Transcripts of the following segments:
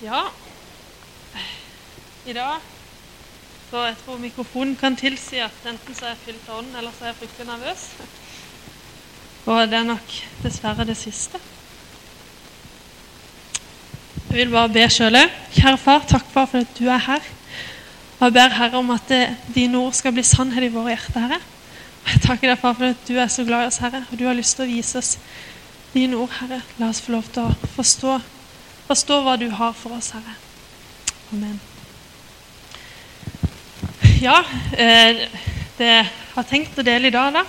Ja, i dag så jeg tror mikrofonen kan tilsi at enten så er jeg fylt av ånd, eller så er jeg fryktelig nervøs. Og det er nok dessverre det siste. Jeg vil bare be sjøl òg. Kjære far, takk far for at du er her. Og jeg ber Herre om at det, dine ord skal bli sannhet i våre hjerter, Herre. Og jeg takker deg, far, for at du er så glad i oss, Herre, og du har lyst til å vise oss dine ord, Herre. La oss få lov til å forstå, forstå hva du har for oss, Herre. Amen. Ja, eh, det jeg har tenkt å dele i dag, da,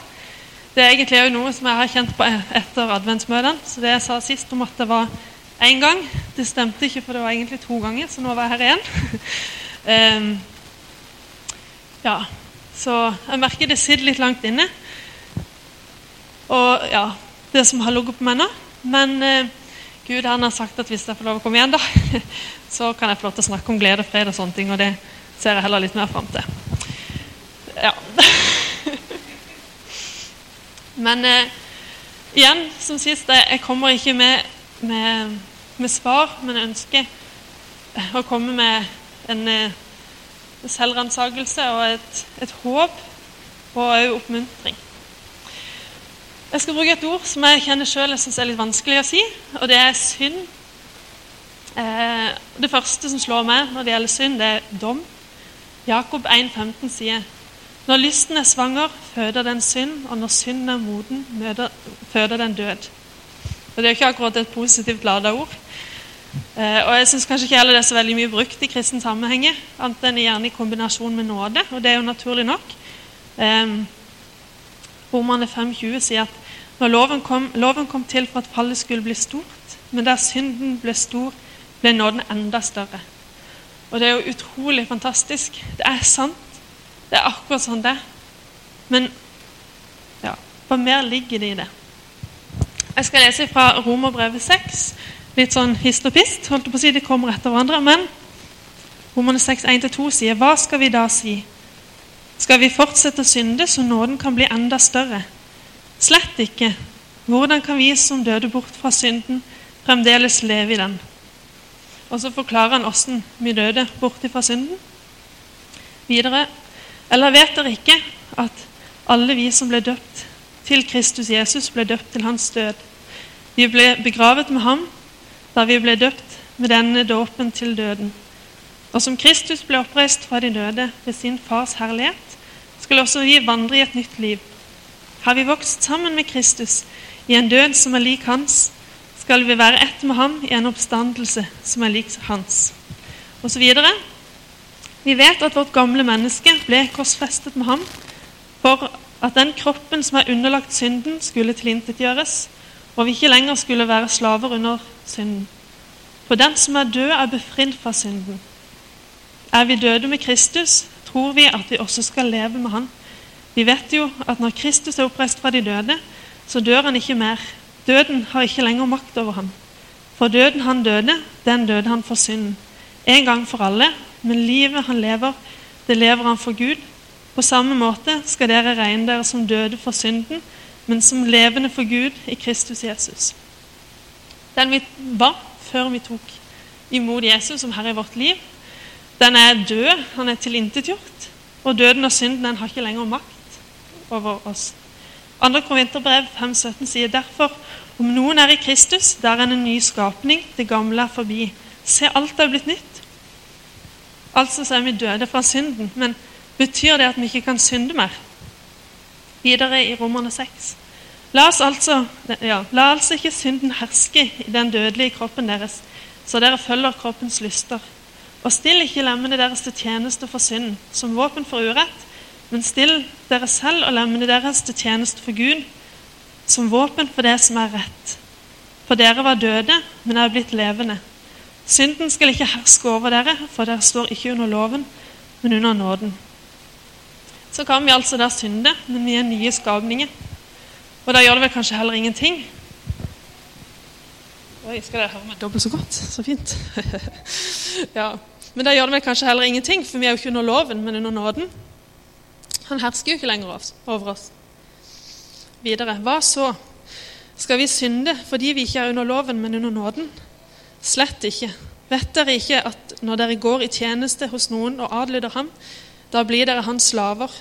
det er egentlig også noe som jeg har kjent på etter adventsmøtene. Så det jeg sa sist om at det var én gang, det stemte ikke, for det var egentlig to ganger, så nå var jeg her igjen. um, ja, så jeg merker det sitter litt langt inne. Og ja, det som har ligget på meg nå. Men uh, Gud han har sagt at hvis jeg får lov å komme igjen, da, så kan jeg få lov til å snakke om glede og fred og sånne ting. Og det ser jeg heller litt mer fram til. Ja. Men eh, igjen, som sist, jeg kommer ikke med, med, med svar, men jeg ønsker å komme med en eh, selvransakelse og et, et, håp og òg oppmuntring. Jeg skal bruke et ord som jeg kjenner sjøl er litt vanskelig å si, og det er synd. Eh, det første som slår meg når det gjelder synd, det er dom. Jakob 1,15 sier når lysten er svanger, føder den synd, og når synden er moden, møder, føder den død. Og Det er jo ikke akkurat et positivt lada ord. Eh, og jeg syns kanskje ikke heller det er så veldig mye brukt i kristen sammenheng, annet enn gjerne i kombinasjon med nåde, og det er jo naturlig nok. Eh, Romerne 5,20 sier at når loven kom, loven kom til for at fallet skulle bli stort, men der synden ble stor, ble nåden enda større. Og det er jo utrolig fantastisk. Det er sant. Det er akkurat sånn det Men ja, hva mer ligger det i det? Jeg skal lese fra Romerbrevet 6. Litt sånn hist og pist. holdt på å si, De kommer etter hverandre. Men Romerne 6, 1-2 sier Hva skal vi da si? Skal vi fortsette å synde så nåden kan bli enda større? Slett ikke. Hvordan kan vi som døde bort fra synden, fremdeles leve i den? Og så forklarer han åssen vi døde bort fra synden. Videre eller vet dere ikke at alle vi som ble døpt til Kristus Jesus, ble døpt til hans død? Vi ble begravet med ham da vi ble døpt med denne dåpen til døden. Og som Kristus ble oppreist fra de døde ved sin fars herlighet, skal også vi vandre i et nytt liv. Har vi vokst sammen med Kristus i en død som er lik hans, skal vi være ett med ham i en oppstandelse som er lik hans. Og så videre. Vi vet at vårt gamle menneske ble korsfestet med ham for at den kroppen som er underlagt synden, skulle tilintetgjøres, og vi ikke lenger skulle være slaver under synden. For den som er død, er befridd fra synden. Er vi døde med Kristus, tror vi at vi også skal leve med Han. Vi vet jo at når Kristus er oppreist fra de døde, så dør han ikke mer. Døden har ikke lenger makt over ham. For døden han døde, den døde han for synden. En gang for alle, men livet han lever, det lever han for Gud. På samme måte skal dere regne dere som døde for synden, men som levende for Gud i Kristus Jesus. Den vi var før vi tok imot Jesus som Herre i vårt liv, den er død, han er tilintetgjort. Og døden og synden den har ikke lenger makt over oss. 2. Korinterbrev 5,17 sier derfor om noen er i Kristus, der er en ny skapning, det gamle er forbi. Se, alt er blitt nytt. Altså så er vi døde fra synden. Men betyr det at vi ikke kan synde mer? Videre i Romerne 6. La, oss altså, ja, la altså ikke synden herske i den dødelige kroppen deres, så dere følger kroppens lyster. Og still ikke lemmene deres til tjeneste for synden, som våpen for urett, men still dere selv og lemmene deres til tjeneste for Gud, som våpen for det som er rett. For dere var døde, men er blitt levende. Synden skal ikke herske over dere, for dere står ikke under loven, men under nåden. Så kan vi altså da synde, men vi er nye skapninger. Og da gjør det vel kanskje heller ingenting. Oi, skal dere høre meg dobbelt så godt? Så fint. ja. Men da gjør det vel kanskje heller ingenting, for vi er jo ikke under loven, men under nåden. Han hersker jo ikke lenger over oss. Videre. Hva så? Skal vi synde fordi vi ikke er under loven, men under nåden? Slett ikke. Vet dere ikke at når dere går i tjeneste hos noen og adlyder ham, da blir dere hans slaver?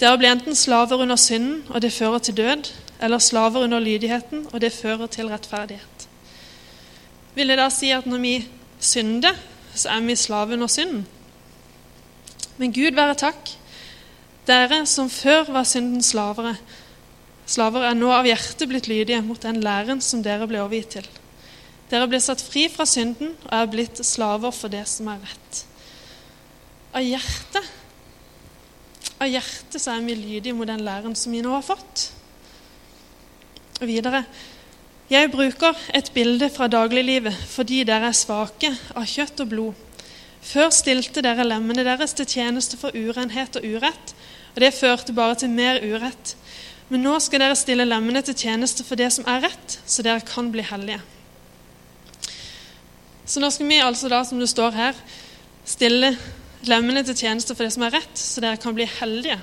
Dere blir enten slaver under synden, og det fører til død, eller slaver under lydigheten, og det fører til rettferdighet. Vil det da si at når vi synder, så er vi slave under synden? Men Gud være takk, dere som før var syndens slavere, slaver er nå av hjertet blitt lydige mot den læren som dere ble overgitt til. Dere ble satt fri fra synden og er blitt slaver for det som er rett. Av hjertet av hjertet så er vi lydige mot den læren som vi nå har fått. Og videre Jeg bruker et bilde fra dagliglivet fordi dere er svake av kjøtt og blod. Før stilte dere lemmene deres til tjeneste for urenhet og urett, og det førte bare til mer urett. Men nå skal dere stille lemmene til tjeneste for det som er rett, så dere kan bli hellige. Så nå skal vi altså da, som det står her, stille lemmene til tjeneste for det som er rett, så dere kan bli heldige.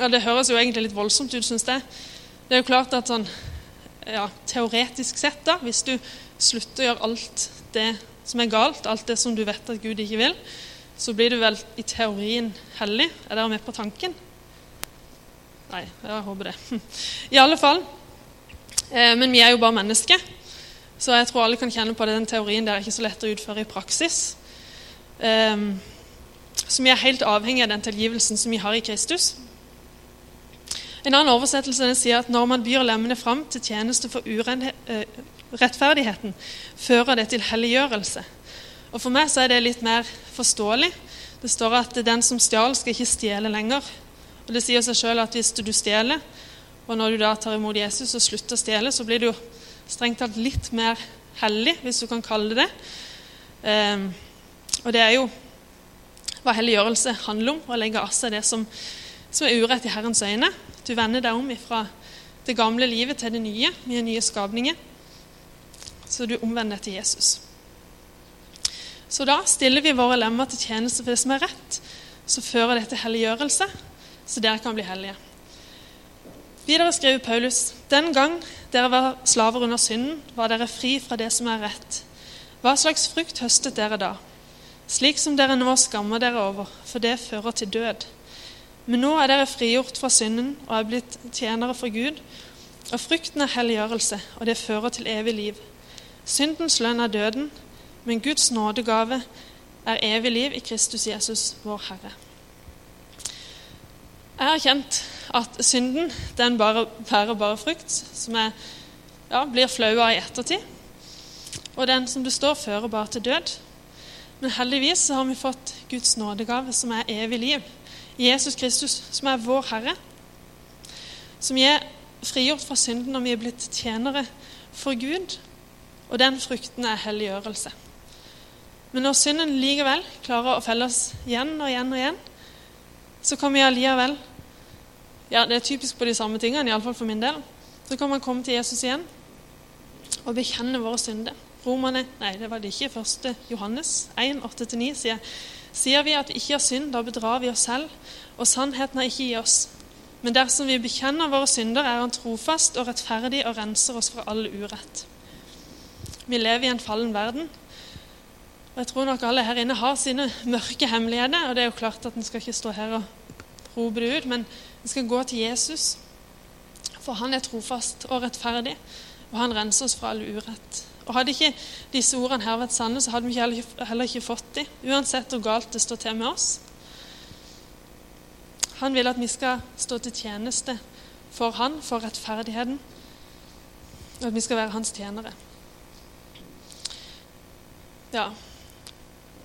Ja, Det høres jo egentlig litt voldsomt ut, syns jeg. Det er jo klart at sånn, ja, Teoretisk sett, da, hvis du slutter å gjøre alt det som er galt, alt det som du vet at Gud ikke vil, så blir du vel i teorien hellig. Er dere med på tanken? Nei, jeg håper det. I alle fall. Eh, men vi er jo bare mennesker, så jeg tror alle kan kjenne på det. Den teorien der er ikke så lett å utføre i praksis. Eh, så vi er helt avhengig av den tilgivelsen som vi har i Kristus. En annen oversettelse sier at når man byr lemmene fram til tjeneste for urettferdigheten, fører det til helliggjørelse. Og For meg så er det litt mer forståelig. Det står at den som stjal, skal ikke stjele lenger. Og Det sier seg sjøl at hvis du stjeler, og når du da tar imot Jesus og slutter å stjele, så blir du strengt tatt litt mer hellig, hvis du kan kalle det det. Um, og det er jo hva helliggjørelse handler om, å legge av seg det som, som er urett i Herrens øyne. Du vender deg om fra det gamle livet til det nye. Vi nye skapninger. Så du omvender deg til Jesus. Så da stiller vi våre lemmer til tjeneste for det som er rett. Så fører det til helliggjørelse, så dere kan bli hellige. Videre skriver Paulus.: Den gang dere var slaver under synden, var dere fri fra det som er rett. Hva slags frukt høstet dere da? Slik som dere nå skammer dere over, for det fører til død. Men nå er dere frigjort fra synden og er blitt tjenere for Gud. Og frukten er helliggjørelse, og det fører til evig liv. Syndens lønn er døden, men Guds nådegave er evig liv i Kristus Jesus, vår Herre. Jeg har kjent at synden den bare bærer bare frukt, som jeg ja, blir flau av i ettertid. Og den som det står, fører bare til død. Men heldigvis har vi fått Guds nådegave, som er evig liv. Jesus Kristus, som er vår Herre. Som vi er frigjort fra synden når vi er blitt tjenere for Gud. Og den frukten er helliggjørelse. Men når synden likevel klarer å felle oss igjen og igjen og igjen, så kan vi allikevel ja, Det er typisk på de samme tingene, iallfall for min del. Så kan man komme til Jesus igjen og bekjenne våre synder. Romerne Nei, det var det ikke. Første Johannes 1, 8-9 sier Sier vi at vi ikke har synd, da bedrar vi oss selv, og sannheten er ikke i oss. Men dersom vi bekjenner våre synder, er Han trofast og rettferdig og renser oss fra all urett. Vi lever i en fallen verden. Og Jeg tror nok alle her inne har sine mørke hemmeligheter. og det er jo klart at En skal ikke stå her og rope det ut, men en skal gå til Jesus. For han er trofast og rettferdig, og han renser oss fra all urett. Og Hadde ikke disse ordene her vært sanne, så hadde vi heller ikke fått dem, uansett hvor galt det står til med oss. Han vil at vi skal stå til tjeneste for han, for rettferdigheten, og at vi skal være hans tjenere. Ja,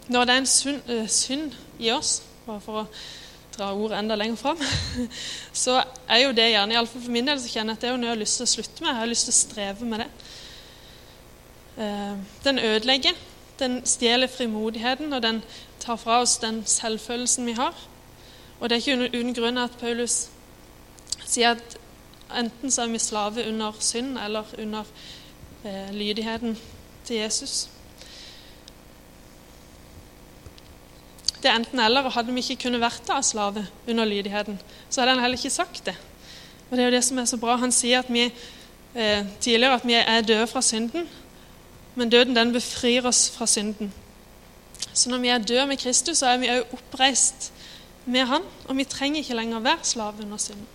Når det er en synd, uh, synd i oss, bare for å dra ordet enda lenger fram, så er jo det gjerne, iallfall for min del, så kjenner jeg at det er jo noe jeg har lyst til å slutte med. Jeg har lyst til å streve med det. Eh, den ødelegger. Den stjeler frimodigheten, og den tar fra oss den selvfølelsen vi har. Og det er ikke uten grunn at Paulus sier at enten så er vi slave under synd eller under eh, lydigheten til Jesus. Det er enten eller, og hadde vi ikke kunnet vært av slave under lydigheten, så hadde han heller ikke sagt det. Og det er jo det som er så bra. Han sier at vi, eh, tidligere at vi er døde fra synden, men døden den befrir oss fra synden. Så når vi er døde med Kristus, så er vi òg oppreist med Han, og vi trenger ikke lenger være slave under synden.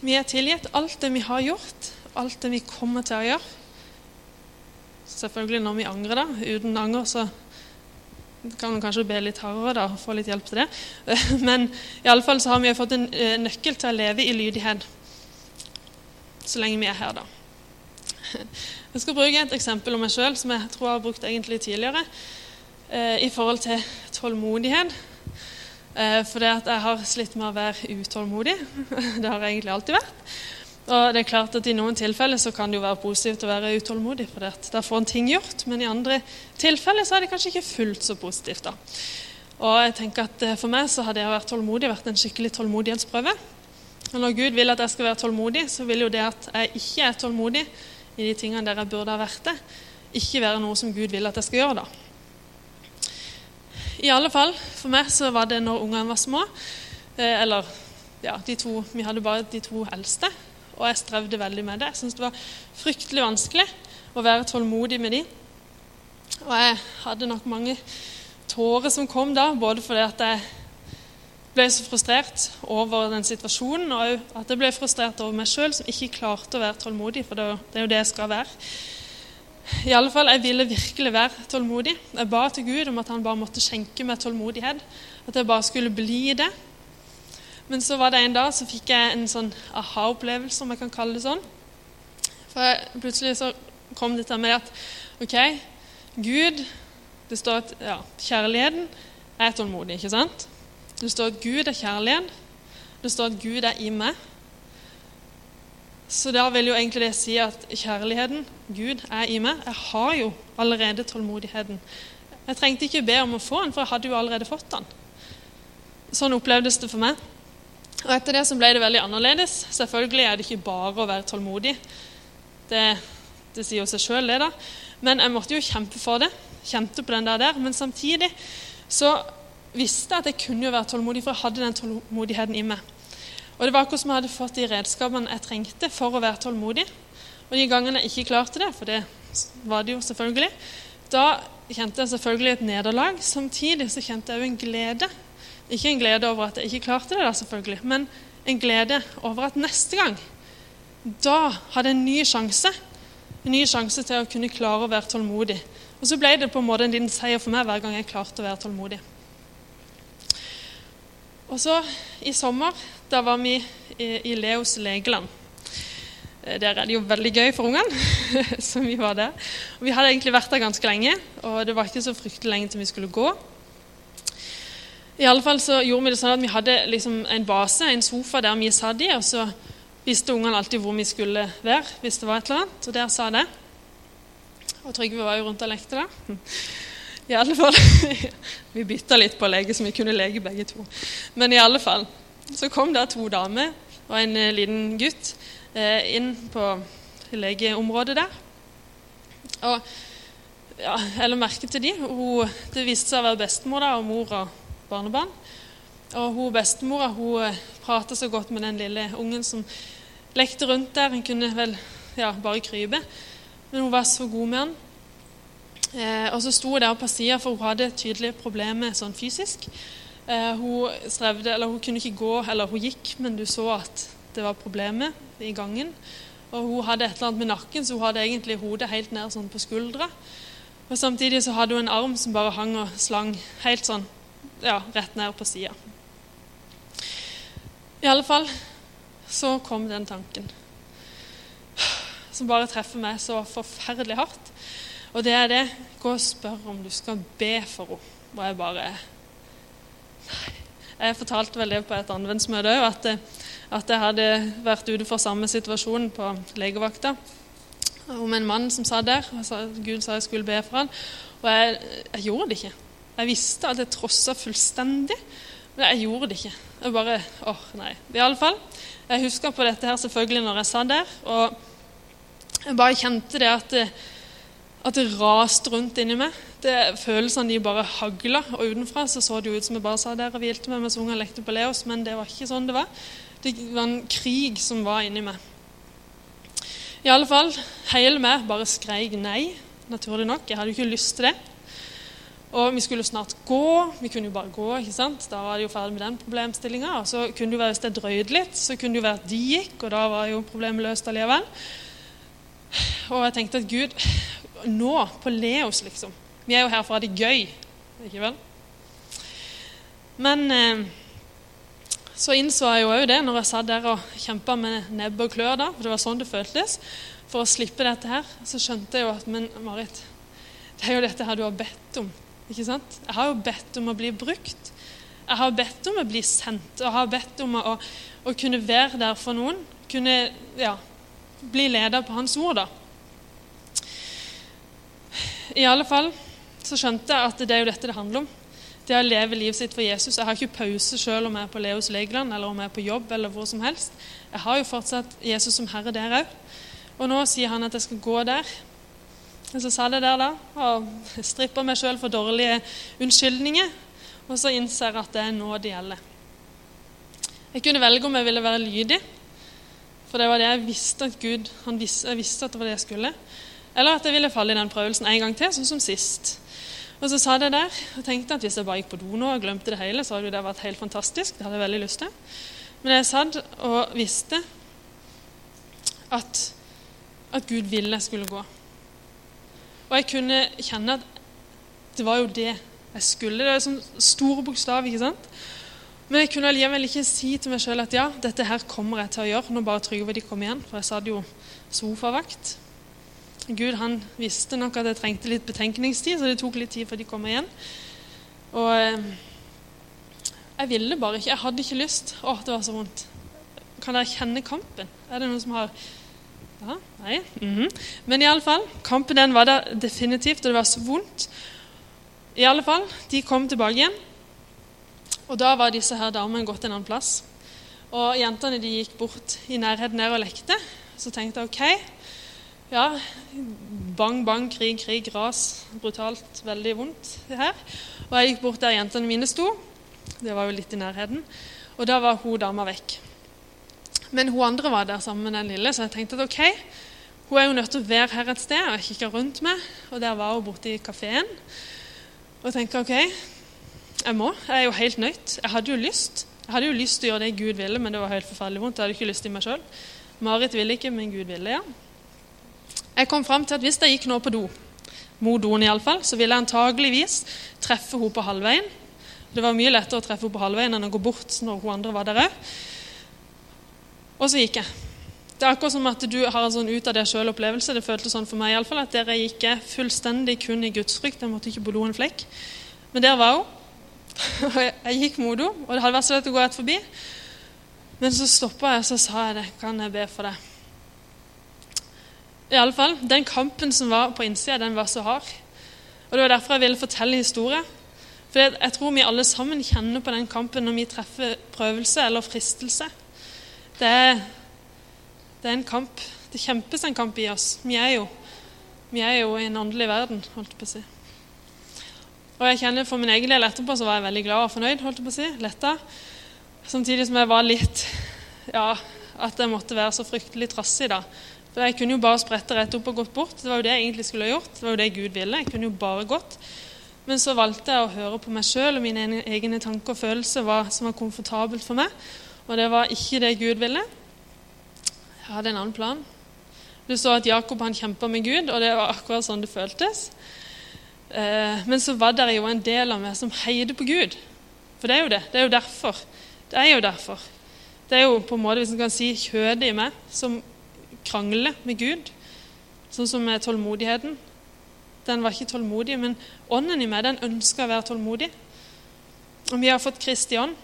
Vi er tilgitt alt det vi har gjort, alt det vi kommer til å gjøre. Selvfølgelig når vi angrer, da. Uten anger så kan kanskje be litt hardere da, og få litt hjelp til det. Men i alle fall så har vi fått en eh, nøkkel til å leve i lydighet så lenge vi er her, da. Jeg skal bruke et eksempel om meg sjøl som jeg tror jeg har brukt egentlig tidligere. Eh, I forhold til tålmodighet. Eh, for det at jeg har slitt med å være utålmodig. Det har jeg egentlig alltid vært. Og det er klart at I noen tilfeller så kan det jo være positivt å være utålmodig, for det da får en ting gjort. Men i andre tilfeller så er det kanskje ikke fullt så positivt. da. Og jeg tenker at eh, For meg så har det å være tålmodig vært en skikkelig tålmodighetsprøve. Og Når Gud vil at jeg skal være tålmodig, så vil jo det at jeg ikke er tålmodig i de tingene der jeg burde ha vært det, ikke være noe som Gud vil at jeg skal gjøre. da. I alle fall, For meg så var det når ungene var små. Eh, eller ja, de to, vi hadde bare de to eldste og jeg strevde veldig med det. Jeg syntes det var fryktelig vanskelig å være tålmodig med de. Og jeg hadde nok mange tårer som kom da, både fordi at jeg ble så frustrert over den situasjonen, og at jeg ble frustrert over meg sjøl som ikke klarte å være tålmodig, for det er jo det jeg skal være. I alle fall, Jeg ville virkelig være tålmodig. Jeg ba til Gud om at han bare måtte skjenke meg tålmodighet. At jeg bare skulle bli det. Men så var det en dag så fikk jeg en sånn aha-opplevelse, om jeg kan kalle det sånn. For plutselig så kom dette med at OK, Gud Det står at ja, kjærligheten er tålmodig, ikke sant? Det står at Gud er kjærlighet. Det står at Gud er i meg. Så da vil jo egentlig det si at kjærligheten, Gud, er i meg. Jeg har jo allerede tålmodigheten. Jeg trengte ikke be om å få den, for jeg hadde jo allerede fått den. Sånn opplevdes det for meg. Og Etter det så ble det veldig annerledes. Selvfølgelig er det ikke bare å være tålmodig. Det, det sier jo seg sjøl, det. da. Men jeg måtte jo kjempe for det. Kjente på den der, der. Men samtidig så visste jeg at jeg kunne jo være tålmodig, for jeg hadde den tålmodigheten i meg. Og det var akkurat som jeg hadde fått de redskapene jeg trengte for å være tålmodig. Og de gangene jeg ikke klarte det, for det var det jo selvfølgelig, da kjente jeg selvfølgelig et nederlag. Samtidig så kjente jeg jo en glede ikke en glede over at jeg ikke klarte det, da, selvfølgelig, men en glede over at neste gang da hadde jeg en ny sjanse. En ny sjanse til å kunne klare å være tålmodig. Og så ble det på en måte en liten seier for meg hver gang jeg klarte å være tålmodig. Og så i sommer, da var vi i, i Leos legeland. Eh, der er det jo veldig gøy for ungene, så vi var der. Og vi hadde egentlig vært der ganske lenge, og det var ikke så fryktelig lenge til vi skulle gå. I alle fall så gjorde Vi det sånn at vi hadde liksom en base, en sofa der vi satt i, og så visste ungene alltid hvor vi skulle være hvis det var et eller annet. Og der sa det. Og Trygve var jo rundt og lekte der. I alle fall Vi bytta litt på å leke, så vi kunne leke begge to. Men i alle fall så kom der to damer og en eh, liten gutt eh, inn på legeområdet der. Og ja, jeg merke til de. Hun, det viste seg å være bestemor da, og mor og barnebarn. Og hun bestemora hun eh, prata så godt med den lille ungen som lekte rundt der. Hun kunne vel ja, bare krype, men hun var så god med han. Eh, og så sto hun der på sida, for hun hadde tydelige problemer sånn fysisk. Eh, hun strevde, eller hun kunne ikke gå, eller hun gikk, men du så at det var problemer i gangen. Og hun hadde et eller annet med nakken, så hun hadde egentlig hodet helt ned sånn på skuldra. Og Samtidig så hadde hun en arm som bare hang og slang helt sånn ja, rett ned på sida. I alle fall så kom den tanken som bare treffer meg så forferdelig hardt. Og det er det Gå og spør om du skal be for henne. Og jeg bare Nei. Jeg fortalte vel det på et anvendsmøte òg, at, at, jeg hadde vært ute for samme situasjon på legevakta om en mann som satt der. og Gud sa jeg skulle be for han, Og jeg, jeg gjorde det ikke. Jeg visste at jeg trossa fullstendig, men jeg gjorde det ikke. Jeg bare åh, nei. I alle fall, Jeg husker på dette her selvfølgelig når jeg satt der, og jeg bare kjente det at det, at det raste rundt inni meg. Det, følelsene de bare hagla, og utenfra så, så det ut som jeg bare sa der og hvilte meg mens ungene lekte på Leos, men det var ikke sånn det var. Det var en krig som var inni meg. I alle fall, hele meg bare skreik nei, naturlig nok. Jeg hadde jo ikke lyst til det. Og vi skulle snart gå. Vi kunne jo bare gå. ikke sant? Da var det jo ferdig med den problemstillinga. Og så kunne det jo være hvis det drøyde litt, så kunne det jo være at de gikk, og da var jo problemet løst allikevel. Og jeg tenkte at Gud, nå, på Leos, liksom Vi er jo her for å ha det gøy, ikke vel? Men eh, så innså jeg jo òg det når jeg satt der og kjempa med nebb og klør, da, for det var sånn det føltes, for å slippe dette her, så skjønte jeg jo at Men Marit, det er jo dette her du har bedt om. Ikke sant? Jeg har jo bedt om å bli brukt. Jeg har bedt om å bli sendt, jeg har bedt om å, å kunne være der for noen. Kunne ja, bli leder på hans ord, da. I alle fall så skjønte jeg at det er jo dette det handler om. Det å leve livet sitt for Jesus. Jeg har ikke pause selv om jeg er på Leos Legeland eller om jeg er på jobb. eller hvor som helst. Jeg har jo fortsatt Jesus som herre der òg. Og nå sier han at jeg skal gå der. Og Så satt jeg der da og strippa meg sjøl for dårlige unnskyldninger. Og så innser jeg at det er nå det gjelder. Jeg kunne velge om jeg ville være lydig, for det var det jeg visste at Gud visste, Jeg visste at det var det jeg skulle. Eller at jeg ville falle i den prøvelsen en gang til, sånn som sist. Og så satt jeg der og tenkte at hvis jeg bare gikk på do nå og glemte det hele, så hadde det vært helt fantastisk. Det hadde jeg veldig lyst til. Men jeg satt og visste at, at Gud ville jeg skulle gå. Og jeg kunne kjenne at det var jo det jeg skulle. Det er sånn store bokstav, ikke sant? Men jeg kunne allikevel ikke si til meg sjøl at ja, dette her kommer jeg til å gjøre når bare Trygve de kom igjen. For jeg satt jo sofavakt. Gud han visste nok at jeg trengte litt betenkningstid, så det tok litt tid før de kom igjen. Og eh, jeg ville bare ikke. Jeg hadde ikke lyst. Å, det var så vondt. Kan dere kjenne kampen? Er det noen som har ja, Nei? Mm -hmm. Men i alle fall, kampen den var der definitivt, og det var så vondt. I alle fall, De kom tilbake igjen, og da var disse her damene gått en annen plass. Og Jentene de gikk bort i nærheten der og lekte. Så tenkte jeg ok, ja, bang, bang, krig, krig, ras. Brutalt, veldig vondt det her. Og jeg gikk bort der jentene mine sto. Det var jo litt i nærheten. Og da var hun dama vekk. Men hun andre var der sammen med den lille, så jeg tenkte at ok, hun er jo nødt til å være her et sted. Og jeg kikka rundt meg, og der var hun borte i kafeen. Og tenkte ok, jeg må. Jeg er jo helt nødt. Jeg hadde jo lyst. Jeg hadde jo lyst til å gjøre det Gud ville, men det var helt forferdelig vondt. Jeg hadde ikke lyst til meg sjøl. Marit ville ikke, men Gud ville, ja. Jeg kom fram til at hvis jeg gikk nå på do, mot doen iallfall, så ville jeg antageligvis treffe henne på halvveien. Det var mye lettere å treffe henne på halvveien enn å gå bort når hun andre var der òg. Og så gikk jeg. Det er akkurat som at du har en sånn ut av deg sjøl-opplevelse. Det føltes sånn for meg i alle fall, at dere gikk fullstendig kun i gudsfrykt. Jeg måtte ikke på do en flekk. Men der var hun. Og jeg gikk mot henne, og det hadde vært så lett å gå rett forbi. Men så stoppa jeg og så sa jeg det. Kan jeg be for deg? I alle fall, Den kampen som var på innsida, den var så hard. Og Det var derfor jeg ville fortelle historie. For jeg tror vi alle sammen kjenner på den kampen når vi treffer prøvelse eller fristelse. Det er, det er en kamp. Det kjempes en kamp i oss. Vi er jo, vi er jo i en åndelig verden, holdt på å si. Og jeg kjenner For min egen del etterpå så var jeg veldig glad og fornøyd. holdt på å si, Letta. Samtidig som jeg var litt Ja, at jeg måtte være så fryktelig trassig da. For Jeg kunne jo bare sprette rett opp og gått bort. Det var jo det jeg egentlig skulle ha gjort. Det var jo det Gud ville. Jeg kunne jo bare gått. Men så valgte jeg å høre på meg sjøl og mine egne tanker og følelser hva som var komfortabelt for meg. Og det var ikke det Gud ville. Jeg hadde en annen plan. Du så at Jakob han kjempa med Gud, og det var akkurat sånn det føltes. Eh, men så var det jo en del av meg som heide på Gud. For det er jo det. Det er jo derfor. Det er jo derfor. Det er jo på en måte, hvis en kan si, kjødet i meg som krangler med Gud, sånn som med tålmodigheten. Den var ikke tålmodig, men ånden i meg den ønska å være tålmodig. Og vi har fått Kristi ånd.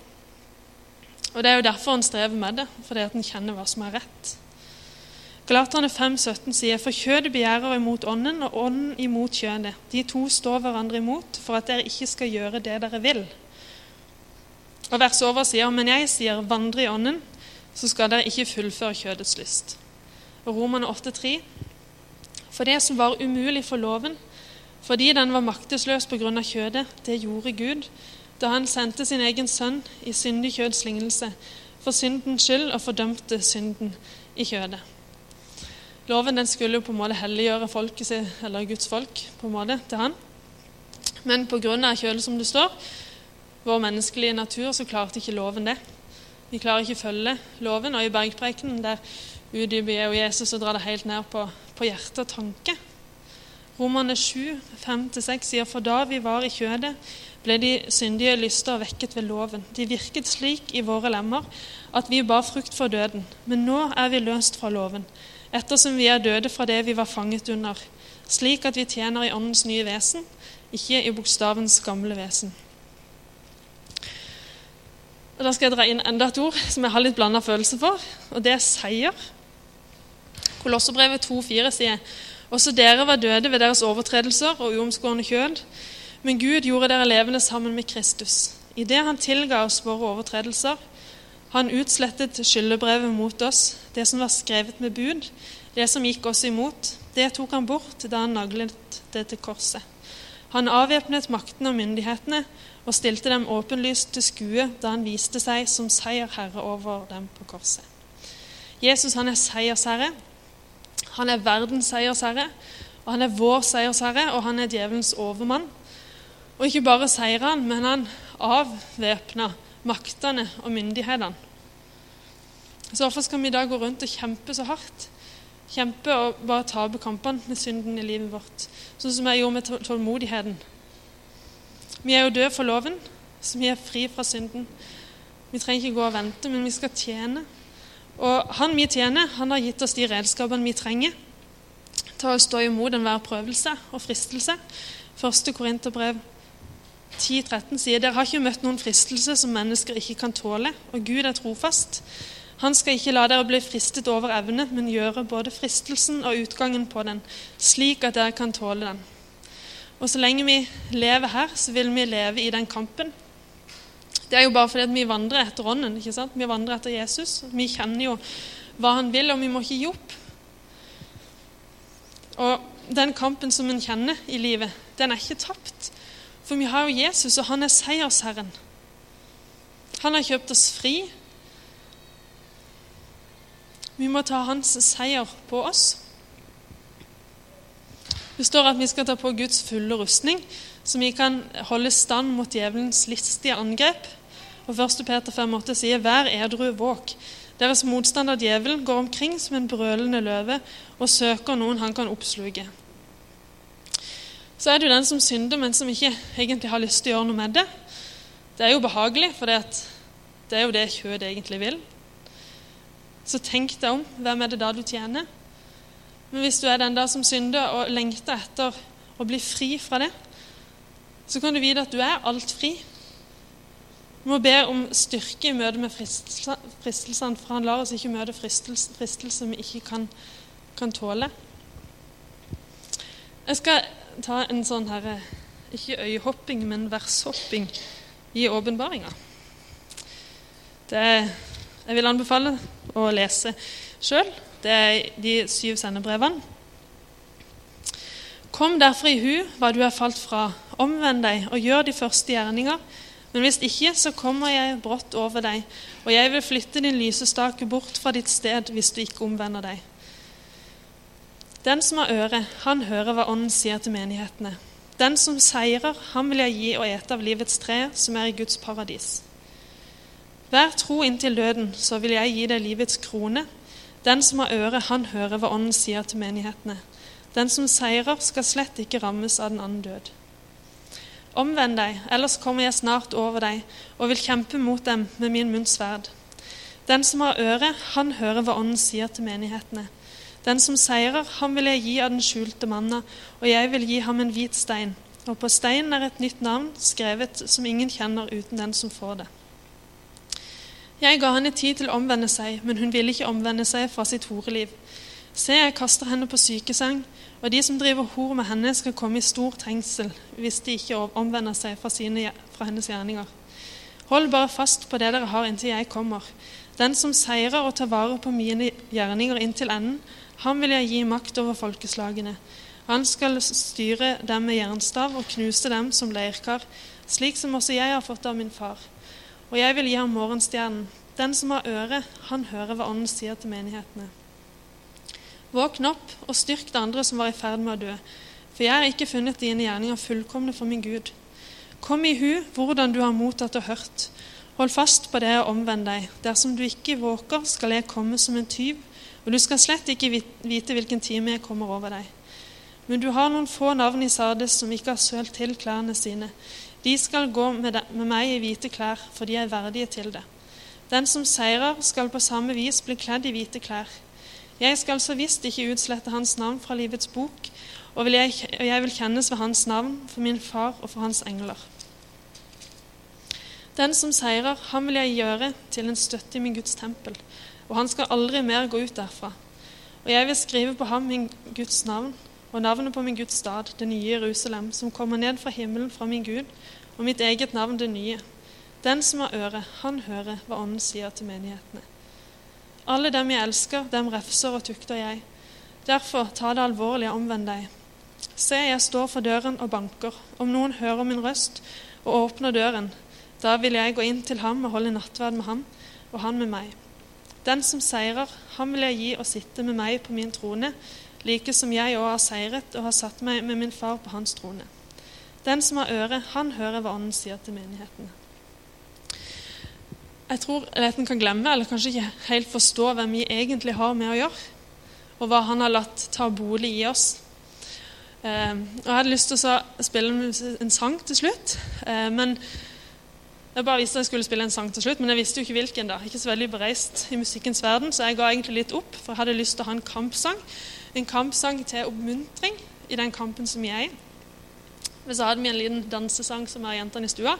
Og Det er jo derfor han strever med det, fordi at han kjenner hva som er rett. Galaterne 5,17 sier for kjødet begjærer imot ånden, og ånden imot kjødet. De to står hverandre imot for at dere ikke skal gjøre det dere vil. Og Vers over sier men jeg sier vandre i ånden, så skal dere ikke fullføre kjødets lyst. Og Romerne 8,3. For det som var umulig for loven, fordi den var maktesløs pga. kjødet, det gjorde Gud da han sendte sin egen sønn i syndig kjøds lignelse for syndens skyld og fordømte synden i kjødet. Loven den skulle jo på en måte helliggjøre folket sitt, eller Guds folk på en måte, til han. Men pga. kjødet, som det står, vår menneskelige natur, så klarte ikke loven det. Vi klarer ikke å følge loven. Og i bergprekenen der utdyper og Jesus og drar det helt ned på, på hjerte og tanke. Romerne 7, 5-6 sier for da vi var i kjødet, ble de syndige lyster vekket ved loven. De virket slik i våre lemmer at vi bar frukt for døden. Men nå er vi løst fra loven, ettersom vi er døde fra det vi var fanget under, slik at vi tjener i åndens nye vesen, ikke i bokstavens gamle vesen. Og Da skal jeg dra inn enda et ord som jeg har litt blanda følelse for, og det er seier. Kolosserbrevet 2,4 sier også dere var døde ved deres overtredelser og uomskårne kjød, men Gud gjorde dere levende sammen med Kristus. Idet Han tilga oss våre overtredelser, han utslettet skyldebrevet mot oss, det som var skrevet med bud, det som gikk oss imot, det tok han bort da han naglet det til korset. Han avvæpnet maktene og myndighetene og stilte dem åpenlyst til skue da han viste seg som seierherre over dem på korset. Jesus han er seiersherre. Han er verdens seiersherre, og han er vår seiersherre, og han er djevelens overmann. Og ikke bare seira han, men han avvæpna maktene og myndighetene. Så hvorfor skal vi i dag gå rundt og kjempe så hardt? Kjempe og bare tape kampene med synden i livet vårt, sånn som jeg gjorde med tålmodigheten. Vi er jo døde for loven, så vi er fri fra synden. Vi trenger ikke gå og vente, men vi skal tjene. Og han vi tjener, han har gitt oss de redskapene vi trenger til å stå imot enhver prøvelse og fristelse. Første Korinterbrev 10-13 sier dere har ikke møtt noen fristelse som mennesker ikke kan tåle, og Gud er trofast. Han skal ikke la dere bli fristet over evne, men gjøre både fristelsen og utgangen på den, slik at dere kan tåle den. Og så lenge vi lever her, så vil vi leve i den kampen. Det er jo bare fordi vi vandrer etter Ånden. ikke sant? Vi vandrer etter Jesus. Vi kjenner jo hva han vil, og vi må ikke gi opp. Og den kampen som en kjenner i livet, den er ikke tapt. For vi har jo Jesus, og han er seiersherren. Han har kjøpt oss fri. Vi må ta hans seier på oss. Det står at vi skal ta på Guds fulle rustning, så vi kan holde stand mot djevelens listige angrep. Og 1. Peter 5,8 sier, 'Vær edru, våk'. Deres motstander djevelen går omkring som en brølende løve og søker noen han kan oppsluke så er det jo den som synder, men som ikke egentlig har lyst til å gjøre noe med det. Det er jo behagelig, for det er jo det kjødet egentlig vil. Så tenk deg om. Hvem er det da du tjener? Men hvis du er den der som synder og lengter etter å bli fri fra det, så kan du vite at du er alt fri. Du må be om styrke i møte med fristelsene, for han lar oss ikke møte fristelser vi ikke kan, kan tåle. Jeg skal ta en sånn her, ikke øyehopping, men vershopping i åpenbaringa. Jeg vil anbefale å lese sjøl. Det er de syv sendebrevene. Kom derfor i hu hva du er falt fra, omvend deg og gjør de første gjerninger. Men hvis ikke, så kommer jeg brått over deg, og jeg vil flytte din lysestake bort fra ditt sted hvis du ikke omvender deg. Den som har øre, han hører hva Ånden sier til menighetene. Den som seirer, han vil jeg gi å ete av livets tre, som er i Guds paradis. Vær tro inntil døden, så vil jeg gi deg livets krone. Den som har øre, han hører hva Ånden sier til menighetene. Den som seirer, skal slett ikke rammes av den andre død. Omvend deg, ellers kommer jeg snart over deg og vil kjempe mot dem med min munns sverd. Den som har øre, han hører hva Ånden sier til menighetene. Den som seirer, ham vil jeg gi av den skjulte manna, og jeg vil gi ham en hvit stein. Og på steinen er et nytt navn skrevet som ingen kjenner uten den som får det. Jeg ga henne tid til å omvende seg, men hun ville ikke omvende seg fra sitt horeliv. Se, jeg kaster henne på sykeseng, og de som driver hor med henne, skal komme i stor trengsel hvis de ikke omvender seg fra, sine, fra hennes gjerninger. Hold bare fast på det dere har inntil jeg kommer. Den som seirer og tar vare på mine gjerninger inntil enden, Ham vil jeg gi makt over folkeslagene. Han skal styre dem med jernstav og knuse dem som leirkar, slik som også jeg har fått av min far. Og jeg vil gi ham morgenstjernen. Den som har øre, han hører hva Ånden sier til menighetene. Våkn opp og styrk det andre som var i ferd med å dø, for jeg har ikke funnet dine gjerninger fullkomne for min Gud. Kom i hu hvordan du har mottatt og hørt. Hold fast på det og omvend deg. Dersom du ikke våker, skal jeg komme som en tyv, og du skal slett ikke vite hvilken time jeg kommer over deg. Men du har noen få navn i Sardes som ikke har sølt til klærne sine. De skal gå med, meg i hvite klær, for de er verdige til det. Den som seirer, skal på samme vis bli kledd i hvite klær. Jeg skal så visst ikke utslette hans navn fra livets bok, og jeg, jeg vil kjennes ved hans navn for min far og for hans engler. Den som seirer, ham vil jeg gjøre til en støtte i min Guds tempel, og han skal aldri mer gå ut derfra. Og jeg vil skrive på ham min Guds navn og navnet på min Guds stad, det nye Jerusalem, som kommer ned fra himmelen fra min Gud, og mitt eget navn, det nye. Den som har øre, han hører hva Ånden sier til menighetene. Alle dem jeg elsker, dem refser og tukter jeg. Derfor ta det alvorlig og omvend deg. Se, jeg står for døren og banker. Om noen hører min røst og åpner døren, da vil jeg gå inn til ham og holde nattverd med ham, og han med meg. Den som seirer, ham vil jeg gi å sitte med meg på min trone, like som jeg òg har seiret og har satt meg med min far på hans trone. Den som har øre, han hører hva Ånden sier til menighetene. Jeg tror leten kan glemme, eller kanskje ikke helt forstå, hvem vi egentlig har med å gjøre, og hva han har latt ta bolig i oss. Eh, og Jeg hadde lyst til å spille en sang til slutt, eh, men jeg bare visste jeg skulle spille en sang til slutt, men jeg visste jo ikke hvilken. da. Ikke så veldig bereist i musikkens verden, så jeg ga egentlig litt opp, for jeg hadde lyst til å ha en kampsang en kampsang til oppmuntring i den kampen som jeg er i. Men så hadde vi en liten dansesang som er jentene i stua.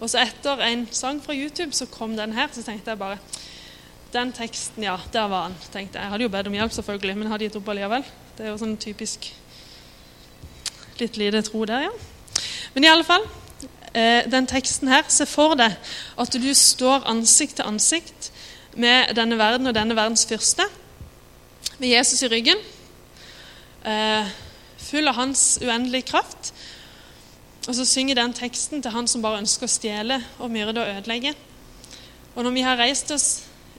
Og så etter en sang fra YouTube så kom den her. Så tenkte jeg bare Den teksten, ja, der var den. tenkte Jeg Jeg hadde jo bedt om hjelp, selvfølgelig, men hadde gitt opp allikevel. Det er jo sånn typisk litt lite tro der, ja. Men i alle fall, eh, den teksten her Se for deg at du står ansikt til ansikt med denne verden og denne verdens fyrste, med Jesus i ryggen eh, full av hans uendelige kraft. Og så synger den teksten til han som bare ønsker å stjele og myrde og ødelegge. Og når vi har reist oss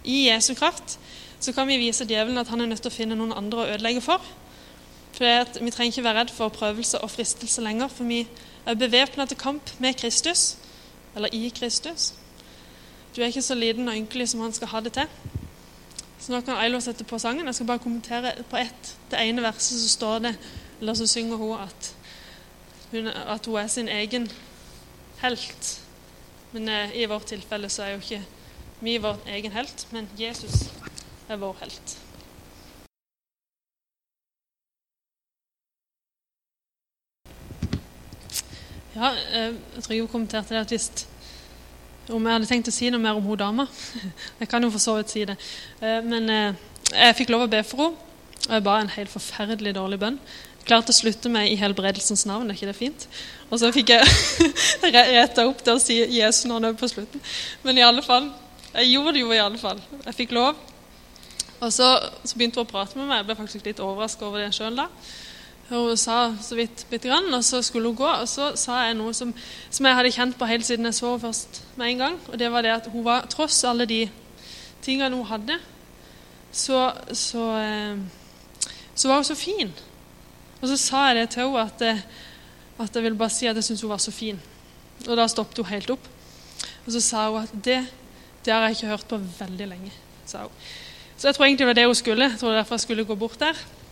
i Jesu kraft, så kan vi vise djevelen at han er nødt til å finne noen andre å ødelegge for. For Vi trenger ikke være redd for prøvelse og fristelse lenger, for vi er bevæpna til kamp med Kristus, eller i Kristus. Du er ikke så liten og ynkelig som han skal ha det til. Så nå kan Ailo sette på sangen. Jeg skal bare kommentere på ett. Det ene verset så står det, eller så synger hun at hun, at hun er sin egen helt. Men eh, i vårt tilfelle så er jo ikke vi vår egen helt, men Jesus er vår helt. Ja, eh, jeg tror jeg kommenterte det at hvis om jeg hadde tenkt å si noe mer om hun dama. Jeg kan jo for så vidt si det. Eh, men eh, jeg fikk lov å be for henne, og jeg ba en helt forferdelig dårlig bønn. Jeg klarte å slutte meg i helbredelsens navn, er ikke det fint? Og så fikk jeg retta opp det å si Jesu navn på slutten. Men i alle fall, jeg gjorde det jo i alle fall. Jeg fikk lov. Og så, så begynte hun å prate med meg. Jeg ble faktisk litt overraska over det sjøl da. Hun sa så vidt bitte grann, og så skulle hun gå. Og så sa jeg noe som, som jeg hadde kjent på helt siden jeg så henne først med en gang. Og det var det at hun var, tross alle de tingene hun hadde, så, så, eh, så var hun så fin. Og så sa jeg det til henne at, eh, at jeg ville bare si at jeg syntes hun var så fin. Og da stoppet hun helt opp. Og så sa hun at det, det har jeg ikke hørt på veldig lenge. sa hun. Så jeg tror egentlig det var det hun skulle. Jeg tror derfor jeg skulle gå bort der.